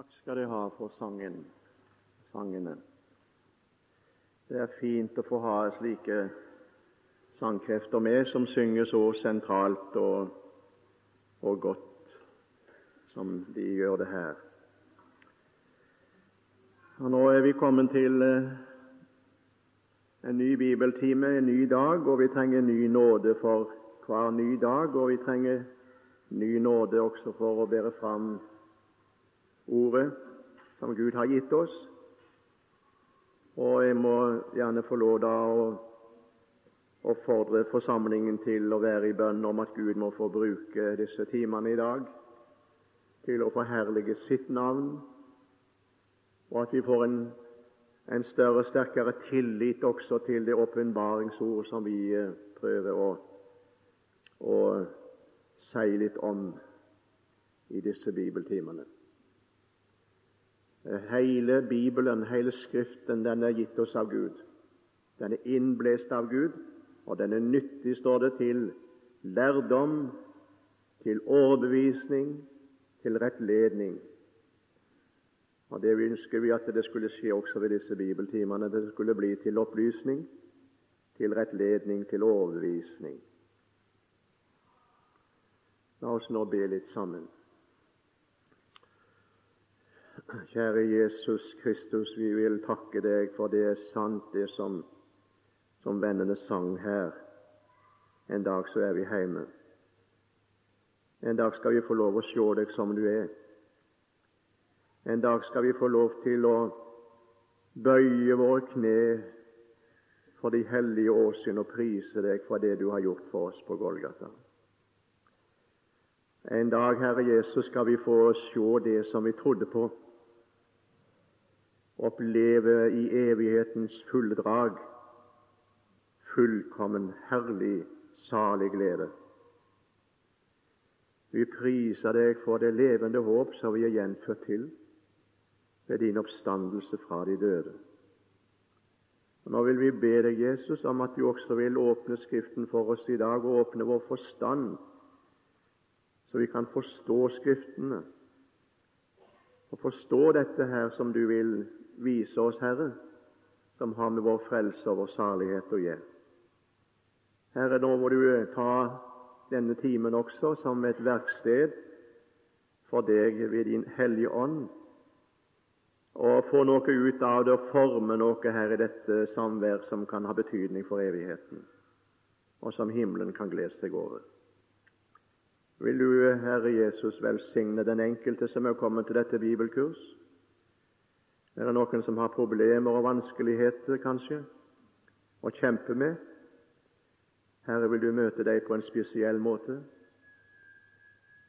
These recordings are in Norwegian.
Takk skal dere ha for sangen, sangene. Det er fint å få ha slike sangkrefter med som synger så sentralt og, og godt som de gjør det her. Og Nå er vi kommet til eh, en ny bibeltime, en ny dag, og vi trenger ny nåde for hver ny dag. Og vi trenger ny nåde også for å bære fram ordet som Gud har gitt oss. Og jeg må gjerne få lov da å oppfordre forsamlingen til å være i bønn om at Gud må få bruke disse timene i dag til å forherlige sitt navn, og at vi får en, en større og sterkere tillit også til det åpenbaringsord som vi eh, prøver å, å si litt om i disse bibeltimene. Hele Bibelen, hele Skriften, den er gitt oss av Gud. Den er innblåst av Gud, og den er nyttig, står det, til lærdom, til overbevisning, til rettledning. Og Det ønsker vi at det skulle skje også ved disse bibeltimene. Det skulle bli til opplysning, til rettledning, til overbevisning. La oss nå be litt sammen. Kjære Jesus Kristus, vi vil takke deg for det er sant, det som, som vennene sang her. En dag så er vi hjemme. En dag skal vi få lov å se deg som du er. En dag skal vi få lov til å bøye våre kne for de hellige åsyn og prise deg for det du har gjort for oss på Golgata. En dag, Herre Jesus, skal vi få se det som vi trodde på, oppleve i evighetens fulle drag fullkommen, herlig, salig glede. Vi priser deg for det levende håp som vi er gjenført til ved din oppstandelse fra de døde. Og Nå vil vi be deg, Jesus, om at du også vil åpne Skriften for oss i dag, og åpne vår forstand, så vi kan forstå Skriftene og forstå dette her som du vil vise oss, Herre, som har med vår frelse og vår salighet å gjøre. Herre, nå må du eh, ta denne timen også som et verksted for deg ved din Hellige Ånd, og få noe ut av det og forme noe her i dette samvær som kan ha betydning for evigheten, og som himmelen kan glede seg over. Vil du, Herre Jesus, velsigne den enkelte som er kommet til dette bibelkurs? Det er noen som har problemer og vanskeligheter, kanskje, å kjempe med. Herre, vil du møte dem på en spesiell måte?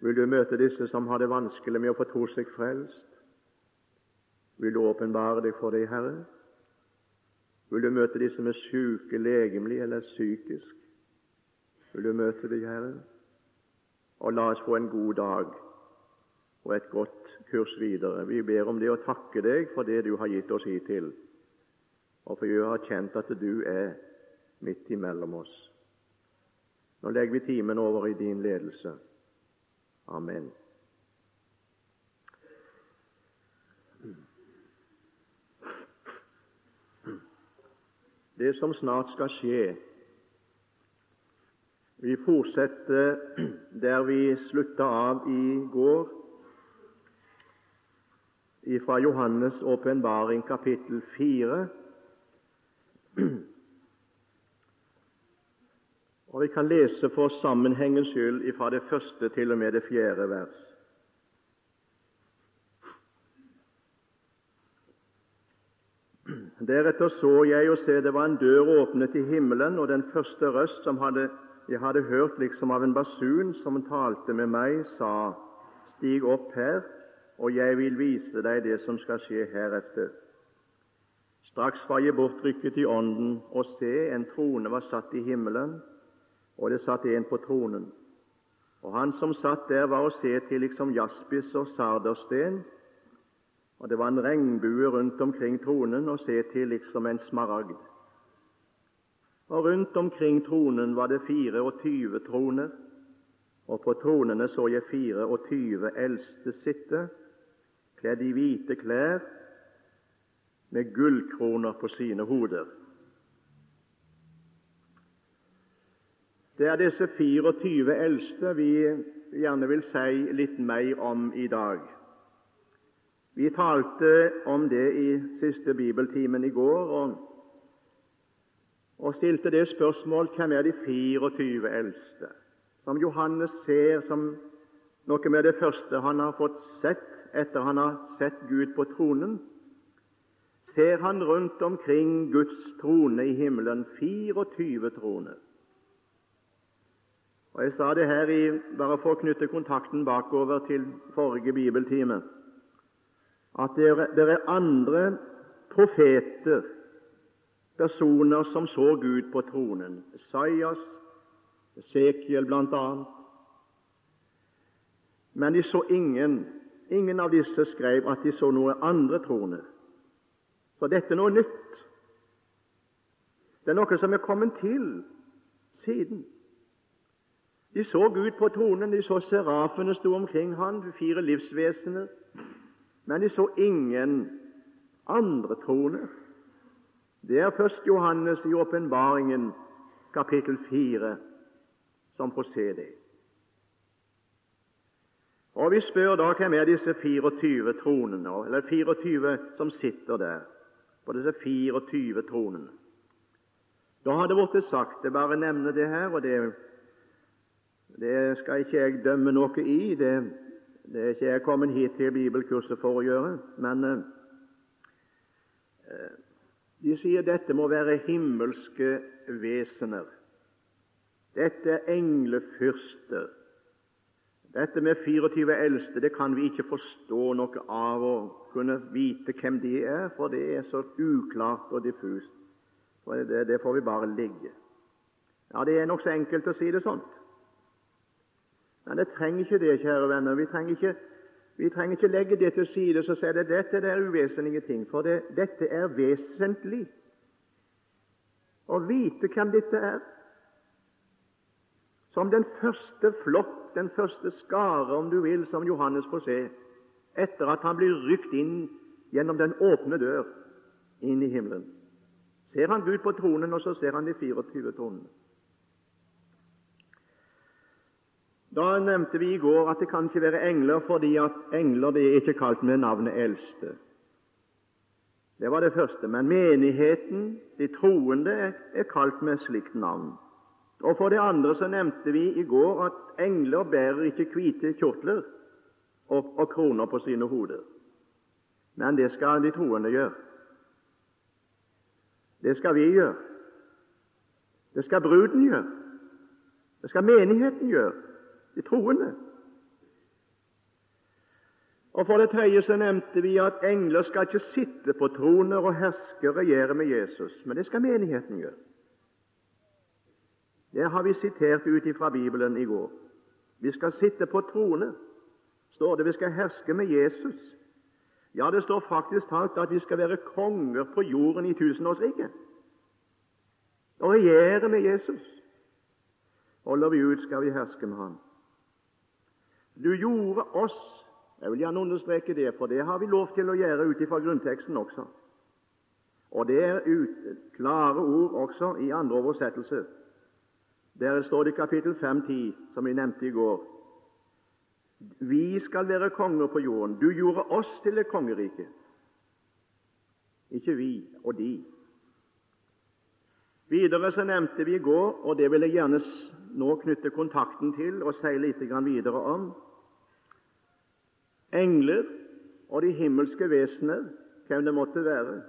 Vil du møte disse som har det vanskelig med å få tro seg frelst? Vil du åpenbare deg for dem, Herre? Vil du møte de som er syke legemlig eller psykisk? Vil du møte dem, Herre? Og la oss få en god dag og et godt kurs videre. Vi ber om det å takke deg for det du har gitt oss hittil, og for vi har kjent at du er midt imellom oss. Nå legger vi timen over i din ledelse. Amen. Det som snart skal skje Vi fortsetter der vi slutta av i går fra Johannes' åpenbaring, kapittel 4. Og Vi kan lese for sammenhengens skyld fra det første til og med det fjerde vers. Deretter så jeg og se det var en dør åpnet i himmelen, og den første røst som hadde, jeg hadde hørt liksom av en basun som talte med meg, sa:" Stig opp her, og jeg vil vise deg det som skal skje heretter. Straks var jeg bortrykket i ånden, og se, en trone var satt i himmelen, og det satt en på tronen. Og han som satt der, var å se til liksom jaspis og sardersten, og det var en regnbue rundt omkring tronen å se til liksom en smaragd. Og rundt omkring tronen var det 24 troner, og på tronene så jeg 24 eldste sitte, kledd i hvite klær, med gullkroner på sine hoder. Det er disse 24 eldste vi gjerne vil si litt mer om i dag. Vi talte om det i siste bibeltimen i går og, og stilte det spørsmål hvem er de 24 eldste, som Johannes ser som noe med det første han har fått sett etter han har sett Gud på tronen. Ser han rundt omkring Guds trone i himmelen 24 troner. Og Jeg sa det her i, bare for å knytte kontakten bakover til forrige bibeltime, at det er, det er andre profeter, personer som så Gud på tronen. Esaias, Esekiel bl.a. Men de så ingen. Ingen av disse skrev at de så noe andre troende. Så dette er noe nytt. Det er noe som er kommet til siden. De så Gud på tronen, de så serafene sto omkring de fire livsvesener, men de så ingen andre troende. Det er først Johannes i åpenbaringen, kapittel 4, som får se det. Og Vi spør da hvem er disse 24 tronene, eller 24 som sitter der på disse 24 tronene. Da har det blitt sagt Jeg bare nevner det her, og det det skal ikke jeg dømme noe i. Det, det er ikke jeg kommet hit til bibelkurset for å gjøre. Men eh, de sier dette må være himmelske vesener. Dette er englefyrster. Dette med 24 eldste det kan vi ikke forstå noe av å kunne vite hvem de er, for det er så uklart og diffust. Det, det får vi bare ligge. Ja, Det er nokså enkelt å si det sånt. Men det trenger ikke det, kjære venner. Vi trenger ikke, vi trenger ikke legge det til side og si at dette er uvesentlige ting, for det, dette er vesentlig. Å vite hvem dette er. Som den første flokk, den første skare, om du vil, som Johannes får se, etter at han blir rykt inn gjennom den åpne dør inn i himmelen. Ser han Gud på tronen, og så ser han de 24 tronene. Da nevnte vi i går at det kan ikke være engler, fordi at engler det er ikke kalt med navnet eldste. Det var det første. Men menigheten, de troende, er kalt med slikt navn. Og For det andre så nevnte vi i går at engler bærer ikke hvite kjortler og, og kroner på sine hoder. Men det skal de troende gjøre. Det skal vi gjøre. Det skal bruden gjøre. Det skal menigheten gjøre de troende. Og For det tredje så nevnte vi at engler skal ikke sitte på troner og herske og regjere med Jesus, men det skal menigheten gjøre. Det har vi sitert ut fra Bibelen i går. Vi skal sitte på trone, står det. Vi skal herske med Jesus. Ja, det står faktisk talt at vi skal være konger på jorden i tusenårsriket og regjere med Jesus. Holder vi ut, skal vi herske med ham. Du gjorde oss Jeg vil gjerne understreke det, for det har vi lov til å gjøre ut fra grunnteksten også. Og det er ut, klare ord også i andre oversettelser. Der står det i kapittel 5-10, som vi nevnte i går. Vi skal være konger på jorden. Du gjorde oss til et kongerike. Ikke vi og de. Videre så nevnte vi i går, og det vil jeg gjerne nå knytte kontakten til og si litt videre om, Engler og de himmelske vesener, hvem det måtte være,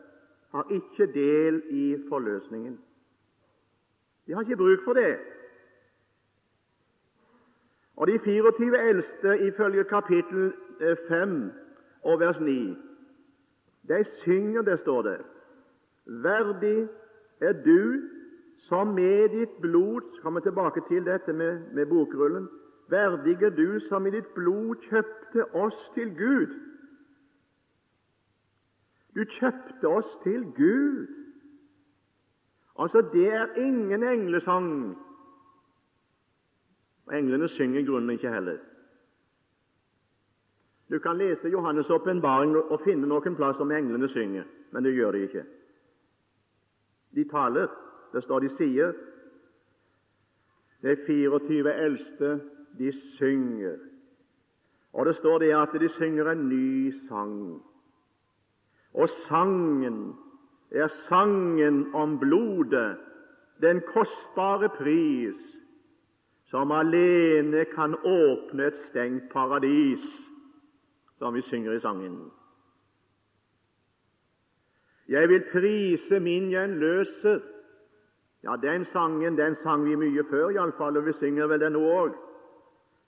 har ikke del i forløsningen. De har ikke bruk for det. Og De 24 eldste, ifølge kapittel 5 eh, og vers 9, de synger, det står det, verdig er du som med ditt blod Kommer tilbake til dette med, med bokrullen. Verdig er du som i ditt blod kjøpte oss til Gud. Du kjøpte oss til Gud. Altså, det er ingen englesang. Og Englene synger grunnen ikke heller. Du kan lese Johannes' åpenbaring og finne noen plass om englene synger, men det gjør de ikke. De taler. Det står de sier. De 24 eldste, de synger. Og det står det at de synger en ny sang. Og sangen er sangen om blodet, den kostbare pris, som alene kan åpne et stengt paradis, som vi synger i sangen. Jeg vil prise min gjenløser. Ja, den sangen den sang vi mye før, iallfall, og vi synger vel den nå òg.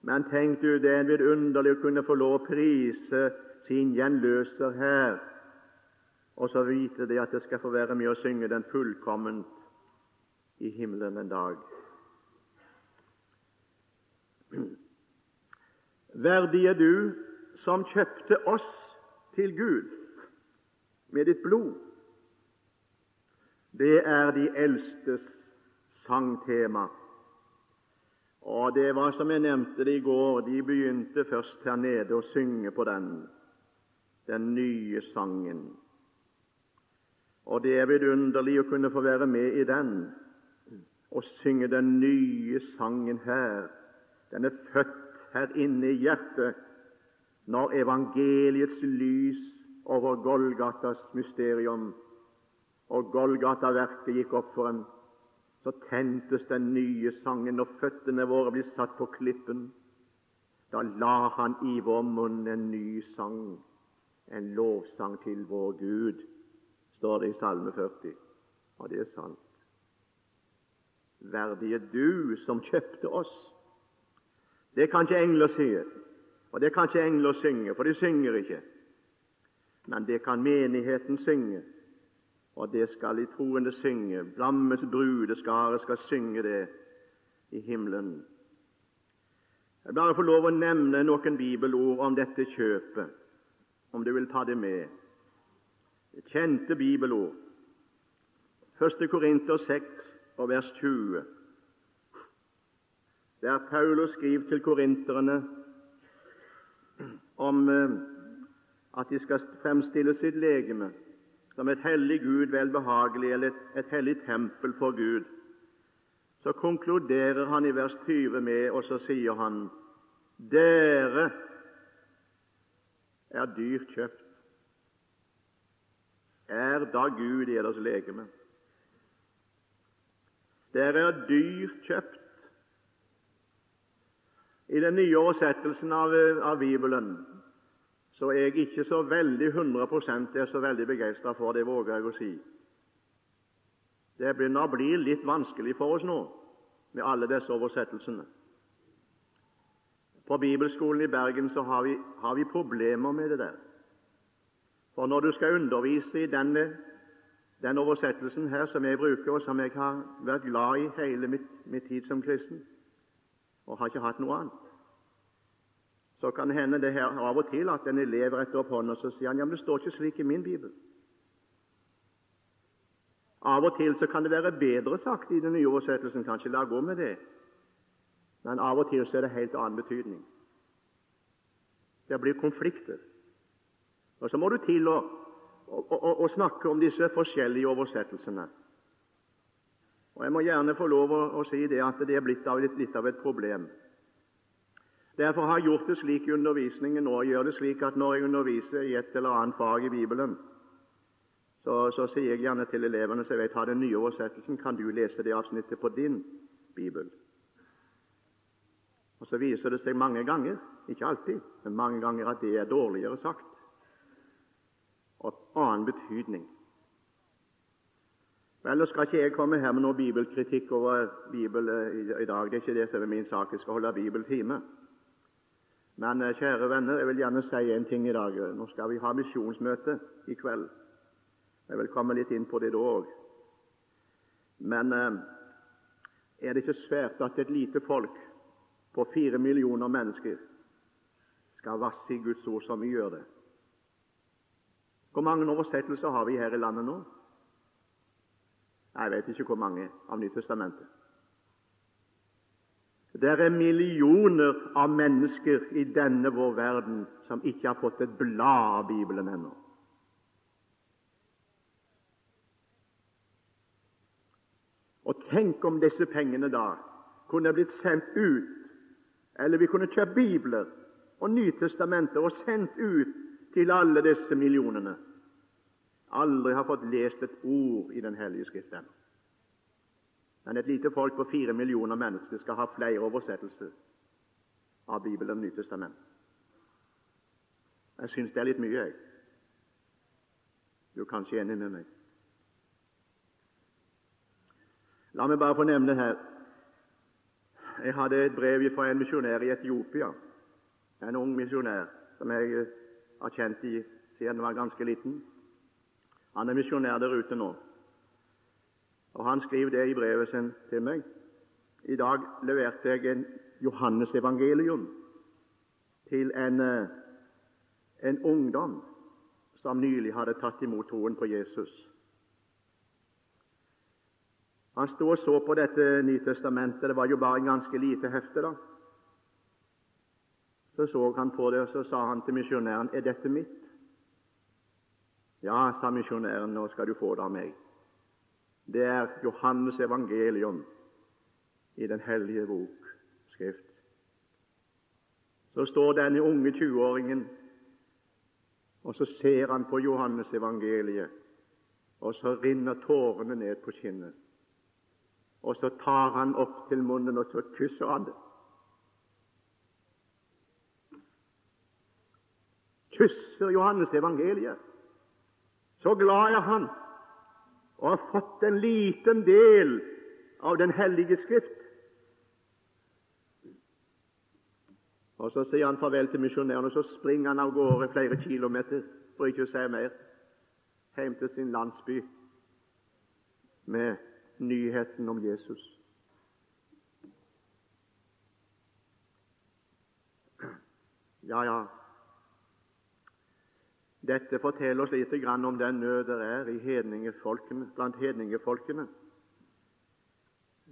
Men tenk du, det er vidunderlig å kunne få lov å prise sin gjenløser her, og så vite det at jeg skal få være med å synge den fullkomment i himmelen en dag. Verdig er du som kjøpte oss til Gud med ditt blod. Det er de eldstes sangtema. Og det var som jeg nevnte det i går, de begynte først her nede å synge på den, den nye sangen. Og det er vidunderlig å kunne få være med i den og synge den nye sangen her. Den er født her inne i hjertet når evangeliets lys over Golgatas mysterium og Golgata-verket gikk opp for en, så tentes den nye sangen når føttene våre blir satt på klippen. Da la Han i vår munn en ny sang, en lovsang til vår Gud, står det i Salme 40. Og det er sant. Verdig er du som kjøpte oss. Det kan ikke engler si, og det kan ikke engler synge, for de synger ikke. Men det kan menigheten synge, og det skal de troende synge. Lammets brudeskare skal synge det i himmelen. Jeg vil bare få lov å nevne noen bibelord om dette kjøpet, om du vil ta det med. Kjente bibelord. 1. Korinter 6 og vers 20, der Paulus skriver til korinterne om eh, at de skal fremstille sitt legeme som et hellig Gud velbehagelig, eller et, hellig tempel for Gud, så konkluderer han i vers 20 med, og så sier han dere er dyrt kjøpt. Er da Gud i deres legeme? Dere er dyrt kjøpt. I den nye oversettelsen av, av Bibelen så er jeg ikke så veldig 100% er så veldig begeistra for det, våger jeg å si. Det begynner å bli litt vanskelig for oss nå med alle disse oversettelsene. På Bibelskolen i Bergen så har vi, har vi problemer med det der. For når du skal undervise i denne, den oversettelsen her som jeg bruker, og som jeg har vært glad i hele mitt, mitt tid som kristen, og har ikke hatt noe annet så kan det hende det her av og til at en elev retter opp hånden og så sier han, ja, men det står ikke slik i min bibel. Av og til så kan det være bedre sagt i den nye oversettelsen. Kanskje la gå med det. Men av og til så er det helt annen betydning. Det blir konflikter. Og så må du til å, å, å, å snakke om disse forskjellige oversettelsene. Og Jeg må gjerne få lov å, si det at det er blitt av, litt, litt av et problem. Derfor har jeg gjort det slik i undervisningen nå. Jeg gjør det slik at Når jeg underviser i et eller annet fag i Bibelen, så, så sier jeg gjerne til elevene som jeg vet har den nye oversettelsen, kan du lese det avsnittet på din bibel. Og Så viser det seg mange ganger, ikke alltid, men mange ganger at det er dårligere sagt og annen betydning. Vel, nå skal ikke jeg komme her med noen bibelkritikk over Bibel i, i dag. Det er ikke det som er min sak. Jeg skal holde bibeltime. Men eh, kjære venner, jeg vil gjerne si en ting i dag. Nå skal vi ha misjonsmøte i kveld. Jeg vil komme litt inn på det da òg. Men eh, er det ikke svært at et lite folk på fire millioner mennesker skal vasse i Guds ord som vi gjør det? Hvor mange oversettelser har vi her i landet nå? Jeg vet ikke hvor mange av Nytestamentet. Det er millioner av mennesker i denne vår verden som ikke har fått et blad av Bibelen ennå. Og tenk om disse pengene da kunne blitt sendt ut, eller vi kunne kjøpt bibler og Nytestamentet og sendt ut til alle disse millionene. Aldri har fått lest et ord i Den hellige skrift ennå. Men et lite folk på fire millioner mennesker skal ha flere oversettelser av Bibelen og Nytestamentet. Jeg syns det er litt mye, jeg. Du er kanskje enig med meg? La meg bare få nevne her Jeg hadde et brev fra en misjonær i Etiopia, en ung misjonær som jeg har kjent i siden jeg var ganske liten. Han er misjonær der ute nå. Og Han skriver det i brevet sin til meg. I dag leverte jeg en Johannes evangelium til en, eh, en ungdom som nylig hadde tatt imot troen på Jesus. Han sto og så på dette Nytestamentet. Det var jo bare en ganske lite hefte. da. Så så han på det, og så sa han til misjonæren, 'Er dette mitt?' 'Ja', sa misjonæren, 'nå skal du få det av meg.' Det er Johannes evangelium i Den hellige bok, Skrift. Så står denne unge 20-åringen, og så ser han på Johannes evangeliet, og så rinner tårene ned på kinnet. Og så tar han opp til munnen, og så kysser han det. Kysser Johannes evangeliet. Så glad er han og har fått en liten del av Den hellige skrift. Og Så sier han farvel til misjonæren, og så springer han av gårde flere kilometer for ikke å si mer, hjem til sin landsby med nyheten om Jesus. Ja, ja, dette forteller oss lite grann om den nød der er hedningefolkene, blant hedningefolkene.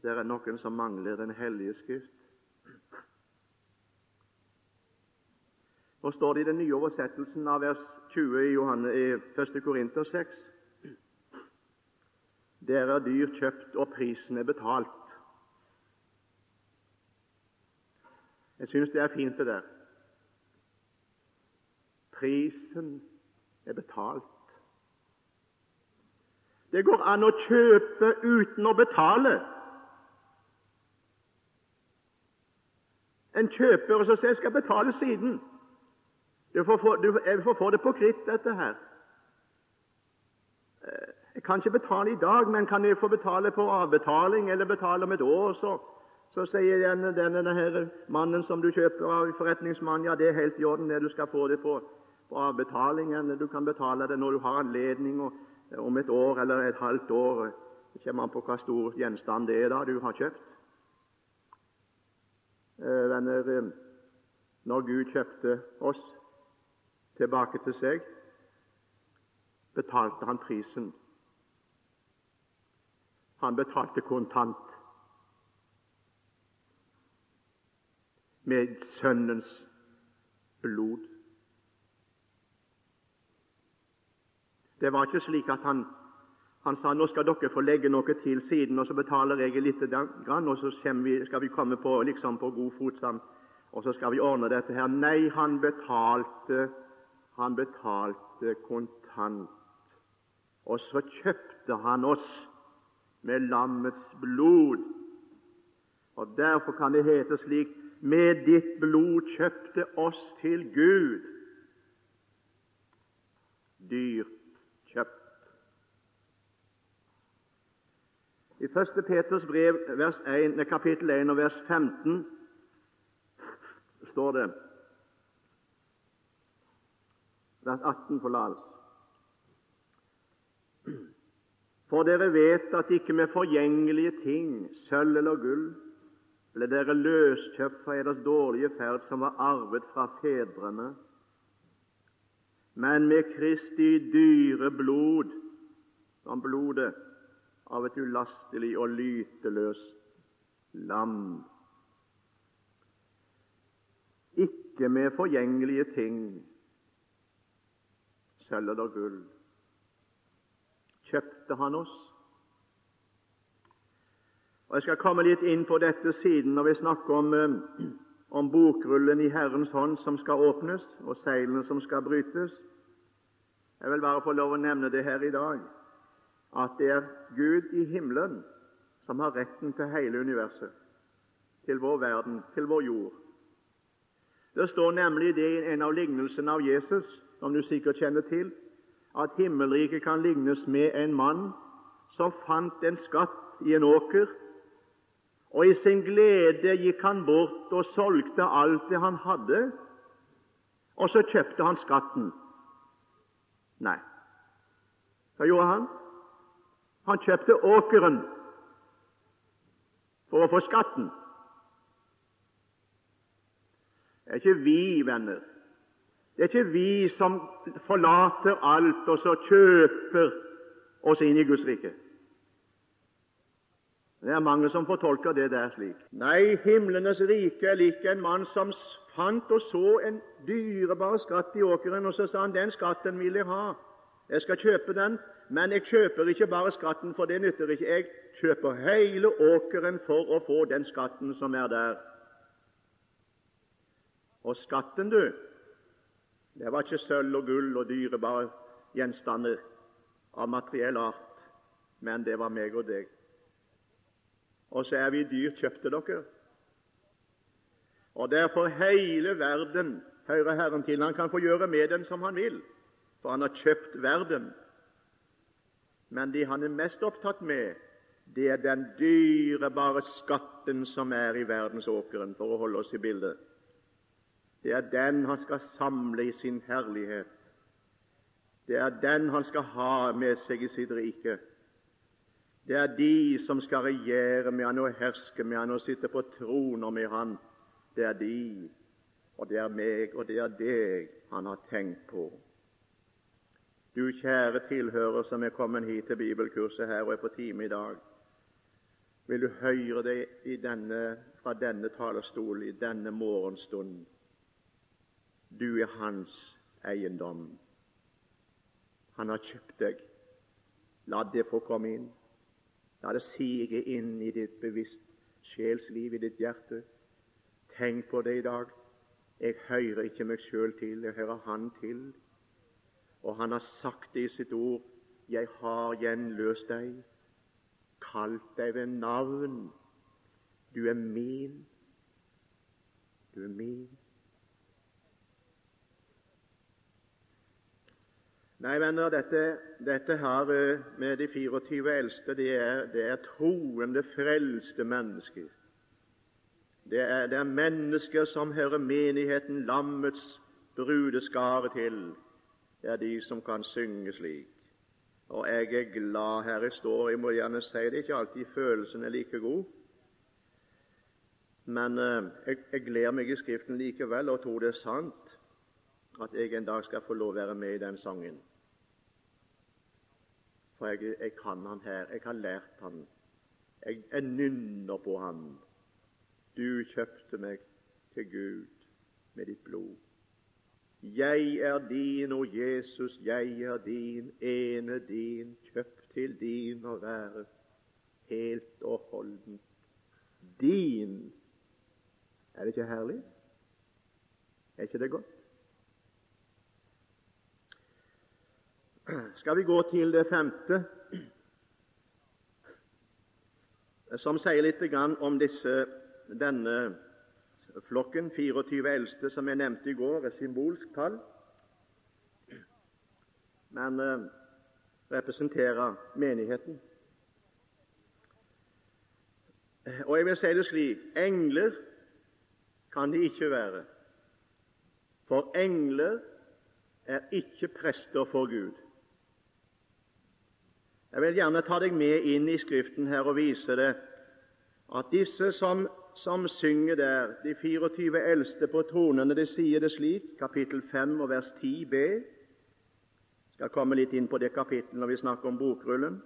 Det er noen som mangler Den hellige skrift. Nå står det i den nye oversettelsen av vers 20 i, Johanne, i 1. Korinter 6 Dere er dyr kjøpt, og prisen er betalt. Jeg syns det er fint, det der. Prisen er betalt. Det går an å kjøpe uten å betale. En kjøper og så sier skal betale siden'. Du får, få, du, jeg får få det på kritt, dette her. Eh, jeg kan ikke betale i dag, men kan jeg få betale på avbetaling eller betale om et år? Så, så sier denne, denne, denne mannen som du kjøper av forretningsmannen, ja, det er helt i orden, det du skal få det på på avbetalingen. Du kan betale det når du har anledning, og eh, om et år eller et halvt år. Det kommer an på hva stor gjenstand det er da du har kjøpt. Eh, venner, eh, når Gud kjøpte oss tilbake til seg, betalte han prisen. Han betalte kontant. Med Sønnens blod. Det var ikke slik at han, han sa nå skal dere få legge noe til siden, og så betaler jeg litt, og så vi, skal vi komme på, liksom på god fot sammen, og så skal vi ordne dette her. Nei, han betalte, han betalte kontant. Og så kjøpte han oss med lammets blod. Og Derfor kan det hete slik med ditt blod kjøpte oss til Gud. Dyrt I 1. Peters brev, 1, kapittel 1 og vers 15 står det Vers 18 forlates. For dere vet at ikke med forgjengelige ting, sølv eller gull, ble dere løskjøpt fra eders dårlige ferd som var arvet fra fedrene, men med Kristi dyre blod, som blodet av et ulastelig og lyteløst lam. ikke med forgjengelige ting, sølv eller gull. Kjøpte han oss? Og Jeg skal komme litt inn på dette siden når vi snakker om, eh, om bokrullen i Herrens hånd som skal åpnes, og seilene som skal brytes. Jeg vil bare få lov å nevne det her i dag, at det er Gud i himmelen som har retten til hele universet, til vår verden, til vår jord. Det står nemlig det i en av lignelsene av Jesus, som du sikkert kjenner til, at himmelriket kan lignes med en mann som fant en skatt i en åker og i sin glede gikk han bort og solgte alt det han hadde, og så kjøpte han skatten. Nei, hva gjorde han? Han kjøpte åkeren for å få skatten. Det er ikke vi, venner. Det er ikke vi som forlater alt og så kjøper oss inn i Guds rike. Det er mange som fortolker det der slik. Nei, himlenes rike er lik en mann som fant og så en dyrebar skatt i åkeren, og så sa han den skatten vil jeg ha. Jeg skal kjøpe den, men jeg kjøper ikke bare skatten, for det nytter ikke. Jeg kjøper hele åkeren for å få den skatten som er der. Og skatten, du, det var ikke sølv og gull og dyrebare gjenstander av materiell art, men det var meg og deg og så er vi dyrt kjøpte dere. Og derfor hele verden hører Herren til. Han kan få gjøre med den som han vil, for han har kjøpt verden. Men det han er mest opptatt med, det er den dyrebare skatten som er i verdensåkeren, for å holde oss i bildet. Det er den han skal samle i sin herlighet. Det er den han skal ha med seg i sitt rike. Det er de som skal regjere med han og herske med han og sitte på troner med han. Det er de, og det er meg, og det er deg han har tenkt på. Du kjære tilhører som er kommet hit til bibelkurset her og er på time i dag. Vil du høre det denne, fra denne talerstol i denne morgenstund? Du er hans eiendom. Han har kjøpt deg. La det få komme inn. La det sige inn i ditt bevisst sjelsliv, i ditt hjerte. Tenk på det i dag. Jeg hører ikke meg sjøl til, jeg hører Han til. Og Han har sagt det i sitt ord. Jeg har gjenløst deg, kalt deg ved navn. Du er min. Du er min. Nei, venner, dette, dette her eh, med de 24 eldste, det er, det er troende, frelste mennesker. Det er, det er, mennesker som hører menigheten, lammets brudeskare til. Det er de som kan synge slik. Og jeg er glad her jeg står. Jeg må gjerne si det, ikke alltid følelsen er like god. Men eh, jeg, jeg gleder meg i Skriften likevel og tror det er sant at jeg en dag skal få lov å være med i den sangen. For jeg, jeg kan han her. Jeg har lært han. Jeg, jeg nynner på han. Du kjøpte meg til Gud med ditt blod. Jeg er din, o Jesus, jeg er din, ene din, kjøpt til din å være, helt og holdent din. Er det ikke herlig? Er ikke det godt? Skal vi gå til det femte, som sier litt om disse, denne flokken, 24 eldste, som jeg nevnte i går, er symbolsk tall, men uh, representerer menigheten. Og jeg vil si det slik engler kan de ikke være, for engler er ikke prester for Gud. Jeg vil gjerne ta deg med inn i Skriften her og vise det at disse som, som synger der, de 24 eldste på tronene, de sier det slik, kapittel 5 og vers 10b. Jeg skal komme litt inn på det kapittelet når vi snakker om bokrullen.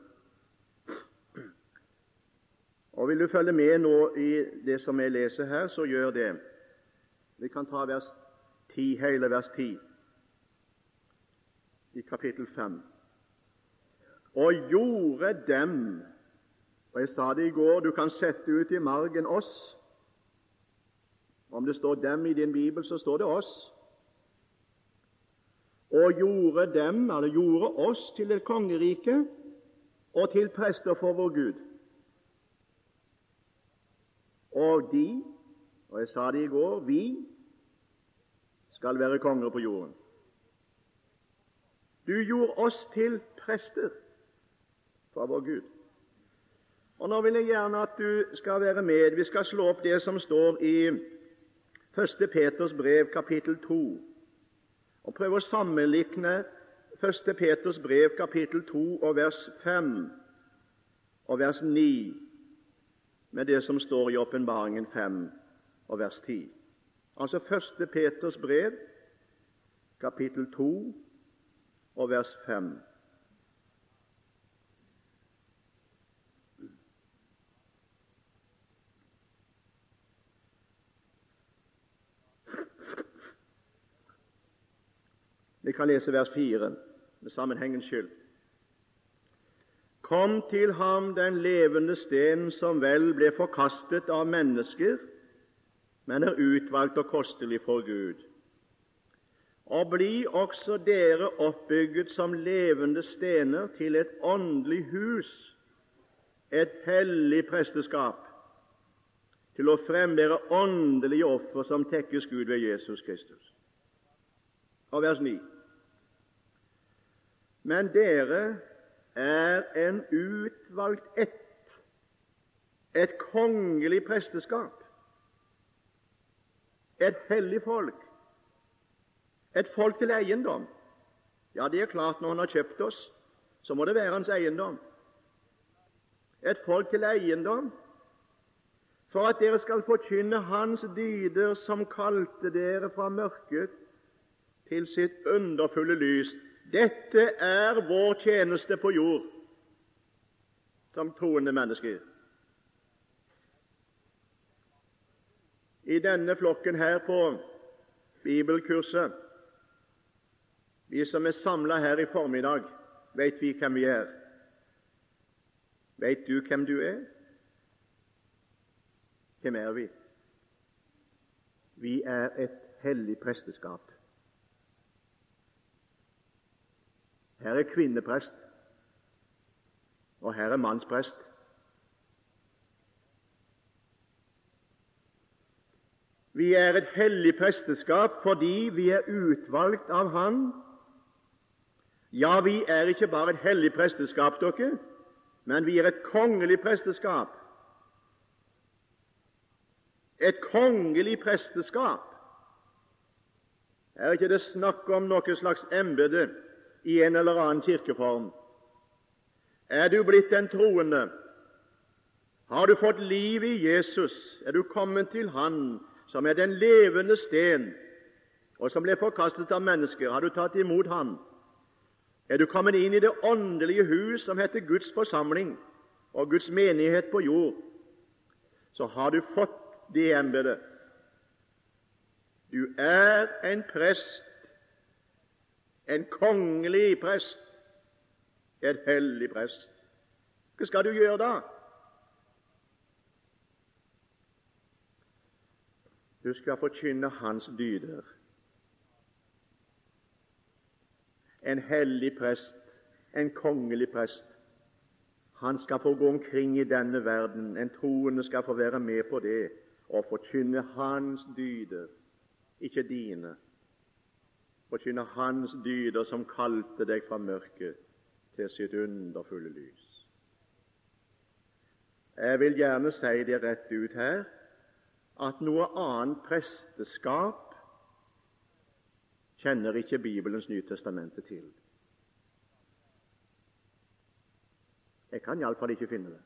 Og Vil du følge med nå i det som jeg leser her, så gjør det. Vi kan ta vers 10, hele vers 10 i kapittel 5. Og gjorde dem og Jeg sa det i går, du kan sette ut i margen oss. Om det står 'dem' i din bibel, så står det 'oss' og gjorde dem, eller gjorde oss, til et kongerike og til prester for vår Gud. Og de, og jeg sa det i går, vi skal være konger på jorden. Du gjorde oss til prester for vår Gud. Og Nå vil jeg gjerne at du skal være med. Vi skal slå opp det som står i 1. Peters brev, kapittel 2 og prøve å sammenlikne 1. Peters brev, kapittel 2, og vers 5 og vers 9 med det som står i Åpenbaringen 5 og vers 10. Altså 1. Peters brev, kapittel 2 og vers 5. Vi kan lese vers 4 med sammenhengens skyld. Kom til ham den levende sten som vel ble forkastet av mennesker, men er utvalgt og kostelig for Gud. Og bli også dere oppbygget som levende stener til et åndelig hus, et hellig presteskap, til å frembære åndelige offer som tekkes Gud ved Jesus Kristus. Og vers 9. Men dere er en utvalgt ett, et kongelig presteskap, et hellig folk, et folk til eiendom. Ja, det er klart, når Han har kjøpt oss, så må det være Hans eiendom. Et folk til eiendom, for at dere skal forkynne Hans dyder, som kalte dere fra mørket til sitt underfulle lys. Dette er vår tjeneste på jord som troende mennesker. I denne flokken her på bibelkurset, vi som er samla her i formiddag, vet vi hvem vi er. Vet du hvem du er? Hvem er vi? Vi er et hellig presteskap. Her er kvinneprest, og her er mannsprest. Vi er et hellig presteskap fordi vi er utvalgt av Han. Ja, vi er ikke bare et hellig presteskap, dere, men vi er et kongelig presteskap. Et kongelig presteskap. Er ikke det snakk om noe slags embete i en eller annen kirkeform. Er du blitt en troende? Har du fått liv i Jesus? Er du kommet til Han som er den levende sten, og som ble forkastet av mennesker? Har du tatt imot Han? Er du kommet inn i det åndelige hus som heter Guds forsamling og Guds menighet på jord, så har du fått det embetet. Du er en prest en kongelig prest, en hellig prest. Hva skal du gjøre da? Du skal forkynne Hans dyder. En hellig prest, en kongelig prest. Han skal få gå omkring i denne verden. En troende skal få være med på det og forkynne Hans dyder, ikke dine forkynne Hans dyder, som kalte deg fra mørket til sitt underfulle lys. Jeg vil gjerne si det rett ut her at noe annet presteskap kjenner ikke Bibelens Nytestamente til. Jeg kan iallfall ikke finne det.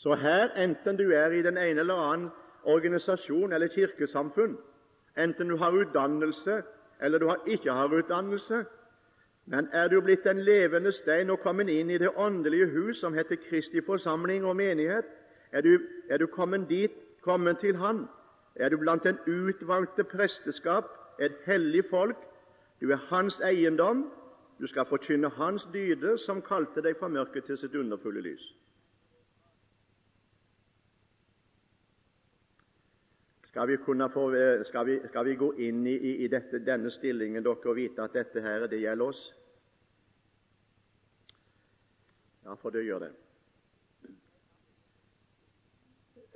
Så her, enten du er i den ene eller annen organisasjon eller kirkesamfunn, enten du har utdannelse eller du har ikke har utdannelse. Men er du blitt en levende stein og kommet inn i det åndelige hus som heter Kristi forsamling og menighet, er du, er du kommet dit kommet til Han, er du blant den utvalgte presteskap, et hellig folk. Du er Hans eiendom. Du skal forkynne Hans dyder, som kalte deg fra mørket til sitt underfulle lys. Skal vi, få, skal vi, skal vi gå inn i, i dette, denne stillingen dere, og vite at dette her, det gjelder oss? Ja, for det gjør det.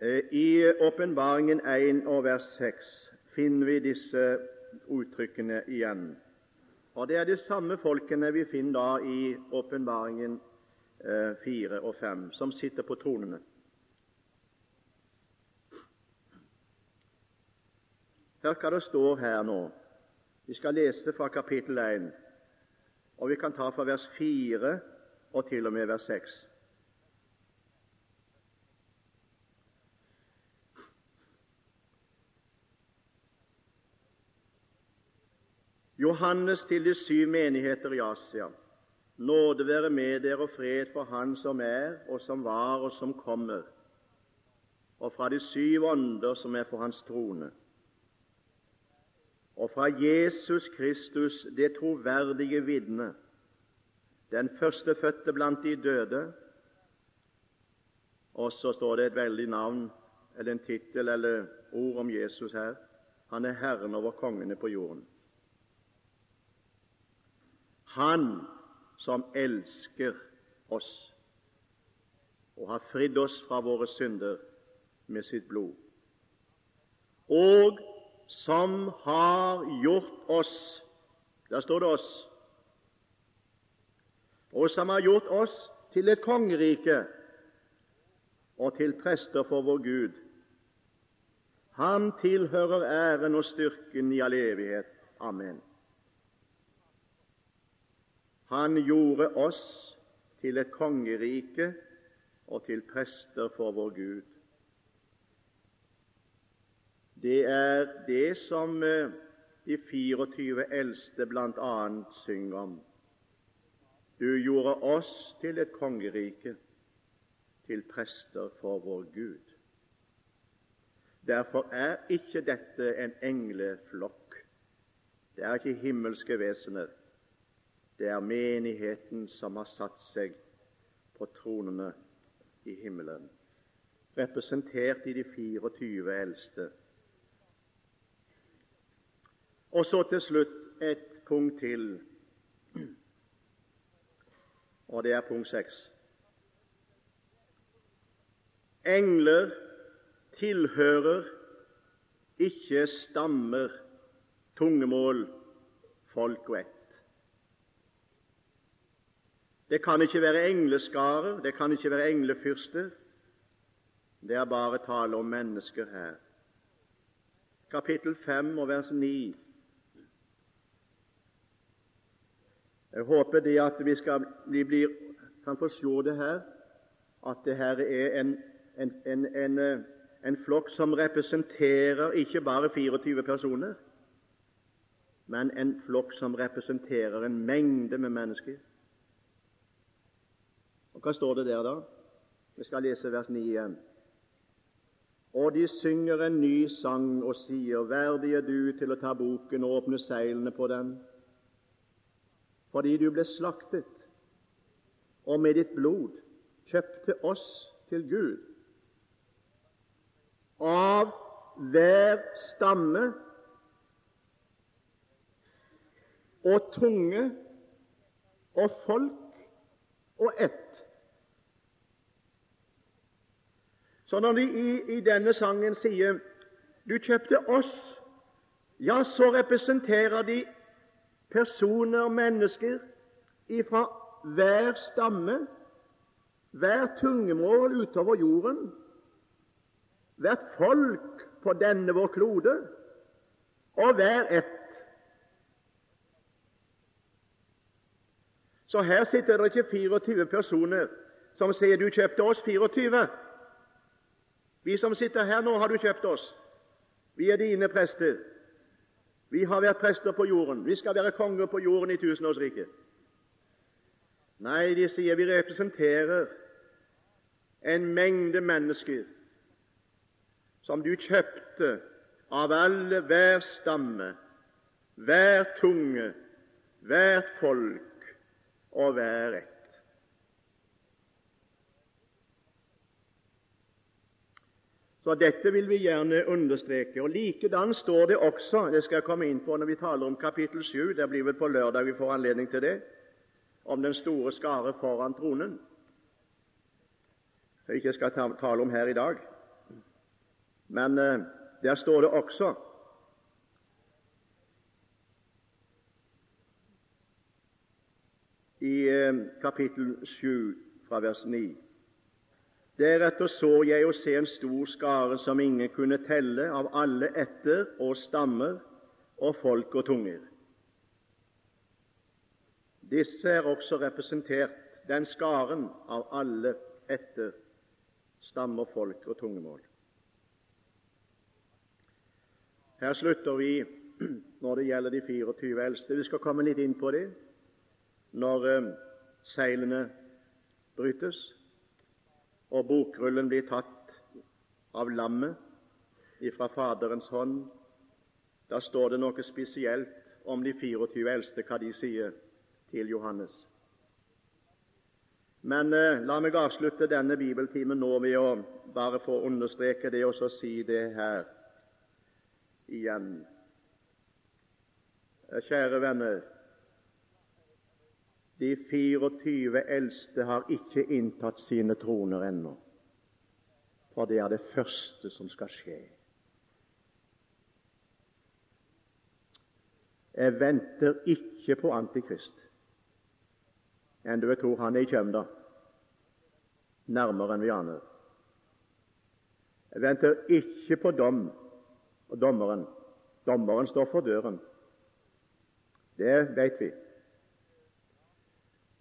Eh, I Åpenbaringen 1 og vers 6 finner vi disse uttrykkene igjen. Og Det er de samme folkene vi finner da i Åpenbaringen 4 eh, og 5, som sitter på tronene. Hør hva det står her nå. Vi skal lese fra kapittel 1, og vi kan ta fra vers 4 og til og med vers 6. Johannes til de syv menigheter i Asia. Nåde være med dere og fred for Han som er, og som var, og som kommer, og fra de syv ånder som er for Hans trone, og fra Jesus Kristus, det troverdige vitne, den førstefødte blant de døde. Og så står det et veldig navn, eller en tittel eller ord om Jesus her. Han er Herren over kongene på jorden. Han som elsker oss og har fridd oss fra våre synder med sitt blod, og som har gjort oss Der står det oss. Og som har gjort oss til et kongerike og til prester for vår Gud. Han tilhører æren og styrken i all evighet. Amen. Han gjorde oss til et kongerike og til prester for vår Gud. Det er det som eh, de 24 eldste bl.a. synger om. Du gjorde oss til et kongerike, til prester for vår Gud. Derfor er ikke dette en engleflokk. Det er ikke himmelske vesener. Det er menigheten som har satt seg på tronene i himmelen, representert i de 24 eldste. Og så til slutt et punkt til, og det er punkt seks. Engler tilhører ikke stammer, tungemål, folk og ett. Det kan ikke være engleskarer, det kan ikke være englefyrster. Det er bare tale om mennesker her. Kapittel 5 og vers 9. Jeg håper det at vi, skal, vi blir, kan få se det her, at det her er en, en, en, en flokk som representerer ikke bare 24 personer, men en flokk som representerer en mengde med mennesker. Og Hva står det der, da? Vi skal lese vers 9 igjen. Og de synger en ny sang og sier, Verdig er du til å ta boken og åpne seilene på den, fordi du ble slaktet, og med ditt blod kjøpte oss til Gud. Av hver stamme og tunge og folk og ett Så når de i, i denne sangen sier 'Du kjøpte oss', ja, så representerer de personer, mennesker, ifra hver stamme, hver tungemål utover jorden, hvert folk på denne vår klode, og hver ett. Så her sitter det ikke 24 personer som sier 'du kjøpte oss 24'. Vi som sitter her nå, har du kjøpt oss. Vi er dine prester. Vi har vært prester på jorden. Vi skal være konger på jorden i tusenårsriket. Nei, de sier vi representerer en mengde mennesker som du kjøpte av alle hver stamme, hver tunge, hvert folk og hver ett. Så Dette vil vi gjerne understreke. og Likedan står det også det skal jeg komme inn på når vi taler om kapittel 7. Det blir vel på lørdag vi får anledning til det om den store skare foran tronen, som jeg ikke skal tale om her i dag. Men eh, der står det også i eh, kapittel 7 fra vers 9 Deretter så jeg å se en stor skare som ingen kunne telle, av alle etter og stammer og folk og tunger. Disse er også representert, den skaren av alle etter stammer, folk og tungemål. Her slutter vi når det gjelder de 24 eldste. Vi skal komme litt inn på det når eh, seilene brytes og bokrullen blir tatt av lammet ifra Faderens hånd. Da står det noe spesielt om de 24 eldste, hva de sier til Johannes. Men eh, la meg avslutte denne bibeltimen nå ved å bare få understreke det og så si det her igjen. Eh, kjære venner, de 24 eldste har ikke inntatt sine troner ennå, for det er det første som skal skje. Jeg venter ikke på Antikrist enn jeg tror han er i kjømda, nærmere enn vi aner. Jeg venter ikke på dom og dommeren. Dommeren står for døren. Det vet vi.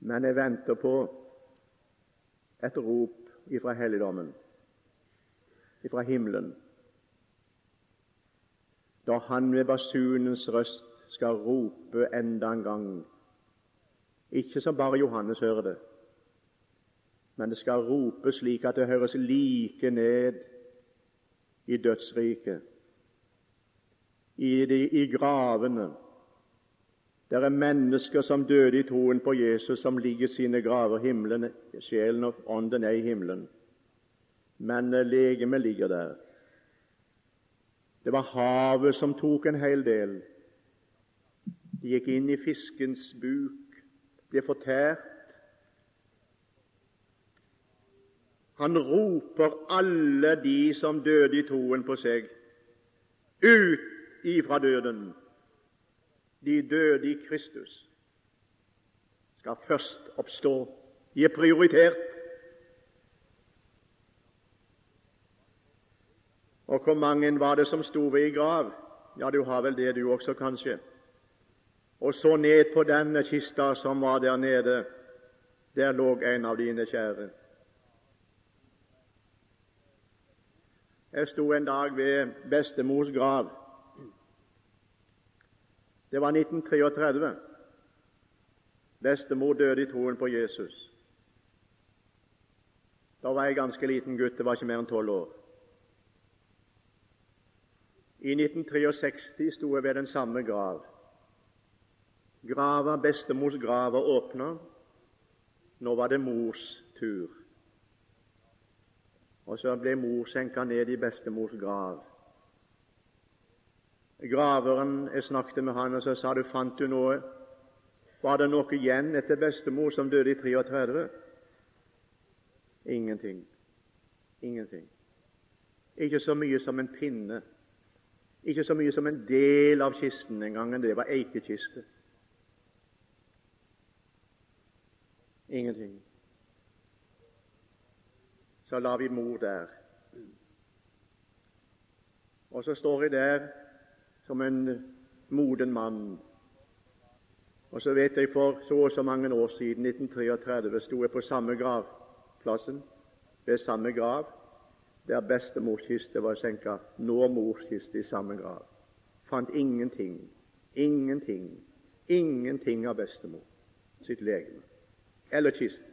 Men jeg venter på et rop ifra helligdommen, ifra himmelen, da han med basunens røst skal rope enda en gang ikke som bare Johannes hører det, men det skal rope slik at det høres like ned i dødsriket, i, i gravene. Det er mennesker som døde i troen på Jesus, som ligger sine graver. Himmelen, sjelen og ånden er i himmelen, men eh, legemet ligger der. Det var havet som tok en hel del. De gikk inn i fiskens buk ble fortært. Han roper alle de som døde i troen på seg, ut ifra døden. De døde i Kristus skal først oppstå. De er prioritert. Og hvor mange var det som sto ved i grav? Ja, du har vel det, du også, kanskje og så ned på denne kista som var der nede. Der lå en av dine kjære. Jeg sto en dag ved bestemors grav. Det var 1933. Bestemor døde i troen på Jesus. Da var jeg ganske liten gutt, det var ikke mer enn tolv år. I 1963 sto jeg ved den samme grav. Grava, bestemors grav var åpna. Nå var det mors tur. Og så ble mor senka ned i bestemors grav. Graveren, Jeg snakket med han, og så sa du, fant du noe? Var det noe igjen etter bestemor som døde i 33? Ingenting. Ingenting. Ikke så mye som en pinne. Ikke så mye som en del av kisten den gangen, Det var eikekiste. Ingenting. Så la vi mor der. Og så står jeg der som en moden mann. Og så vet jeg for så og så mange år siden, 1933, sto jeg på samme gravplassen, ved samme grav, der bestemors kiste var senka. Nå mors kiste i samme grav. Fant ingenting, ingenting, ingenting av bestemor sitt legeme eller kisten.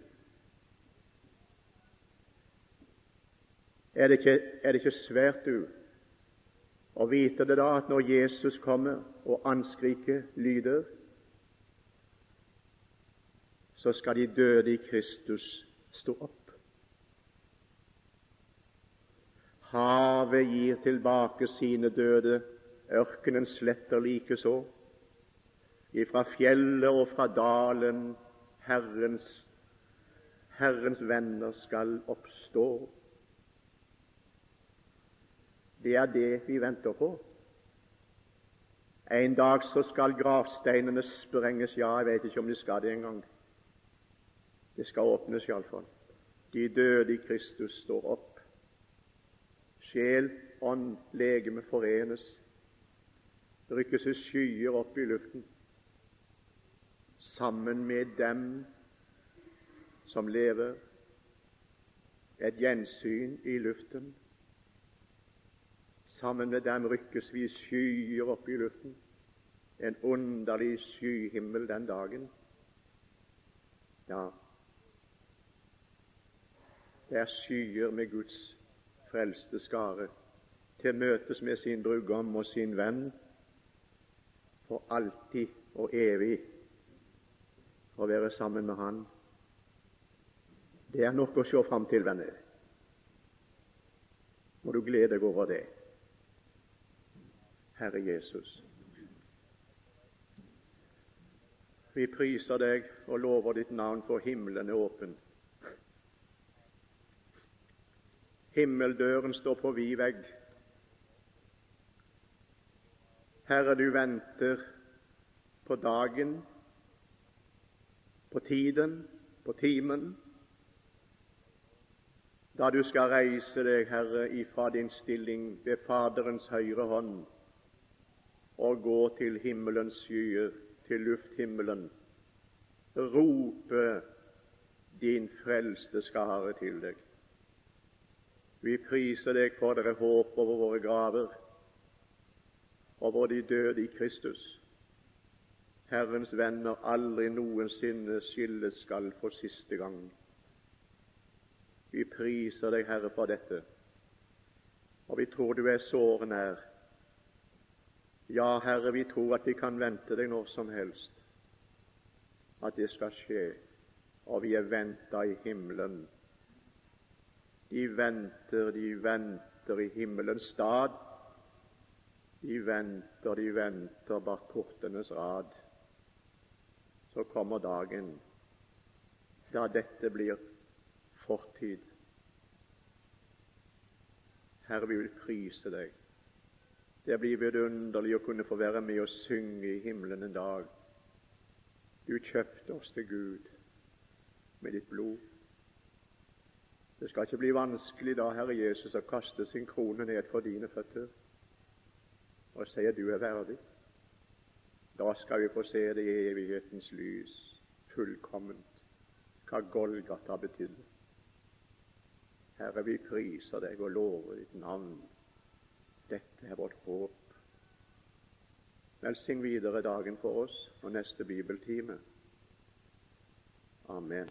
Er det ikke, er det ikke svært, du, Og vite det da at når Jesus kommer og anskriket lyder, så skal de døde i Kristus stå opp. Havet gir tilbake sine døde, ørkenen sletter likeså. Ifra fjellet og fra dalen Herrens, Herrens venner skal oppstå. Det er det vi venter på. En dag så skal gravsteinene sprenges. Ja, jeg vet ikke om de skal det engang. Det skal åpnes iallfall. De døde i Kristus står opp. Sjel, ånd, legeme forenes. Rykkes i skyer opp i luften sammen med dem som lever. Et gjensyn i luften. Sammen med dem rykkes vi skyer opp i luften. En underlig skyhimmel den dagen. Ja, det er skyer med Guds frelste skare til møtes med sin brudgom og sin venn for alltid og evig å være sammen med Han. Det er nok å se fram til, venner. Må du glede deg over det. Herre Jesus. Vi priser deg og lover ditt navn, for himmelen er åpen. Himmeldøren står på vid vegg. Herre, du venter på dagen, på tiden, på timen, da du skal reise deg, Herre, ifra din stilling ved Faderens høyre hånd og gå til himmelens skyer, til lufthimmelen, rope din frelste skare til deg. Vi priser deg for dere er håp over våre graver, over de døde i Kristus. Herrens venner aldri noensinne skilles skal for siste gang. Vi priser deg, Herre, for dette, og vi tror du er såre nær. Ja, Herre, vi tror at vi kan vente deg når som helst, at det skal skje, og vi er venta i himmelen de venter, de venter i himmelens stad. De venter, de venter bak portenes rad. Så kommer dagen da dette blir fortid. Herre, vi vil prise deg. Det blir vidunderlig å kunne få være med og synge i himmelen en dag. Du kjøpte oss til Gud med ditt blod. Det skal ikke bli vanskelig da, Herre Jesus, å kaste sin krone ned for dine føtter og si at du er verdig. Da skal vi få se det i evighetens lys, fullkomment, hva Golgata betydde. Herre, vi priser deg og lover ditt navn. Dette er vårt håp. Velsign videre dagen for oss og neste bibeltime. Amen.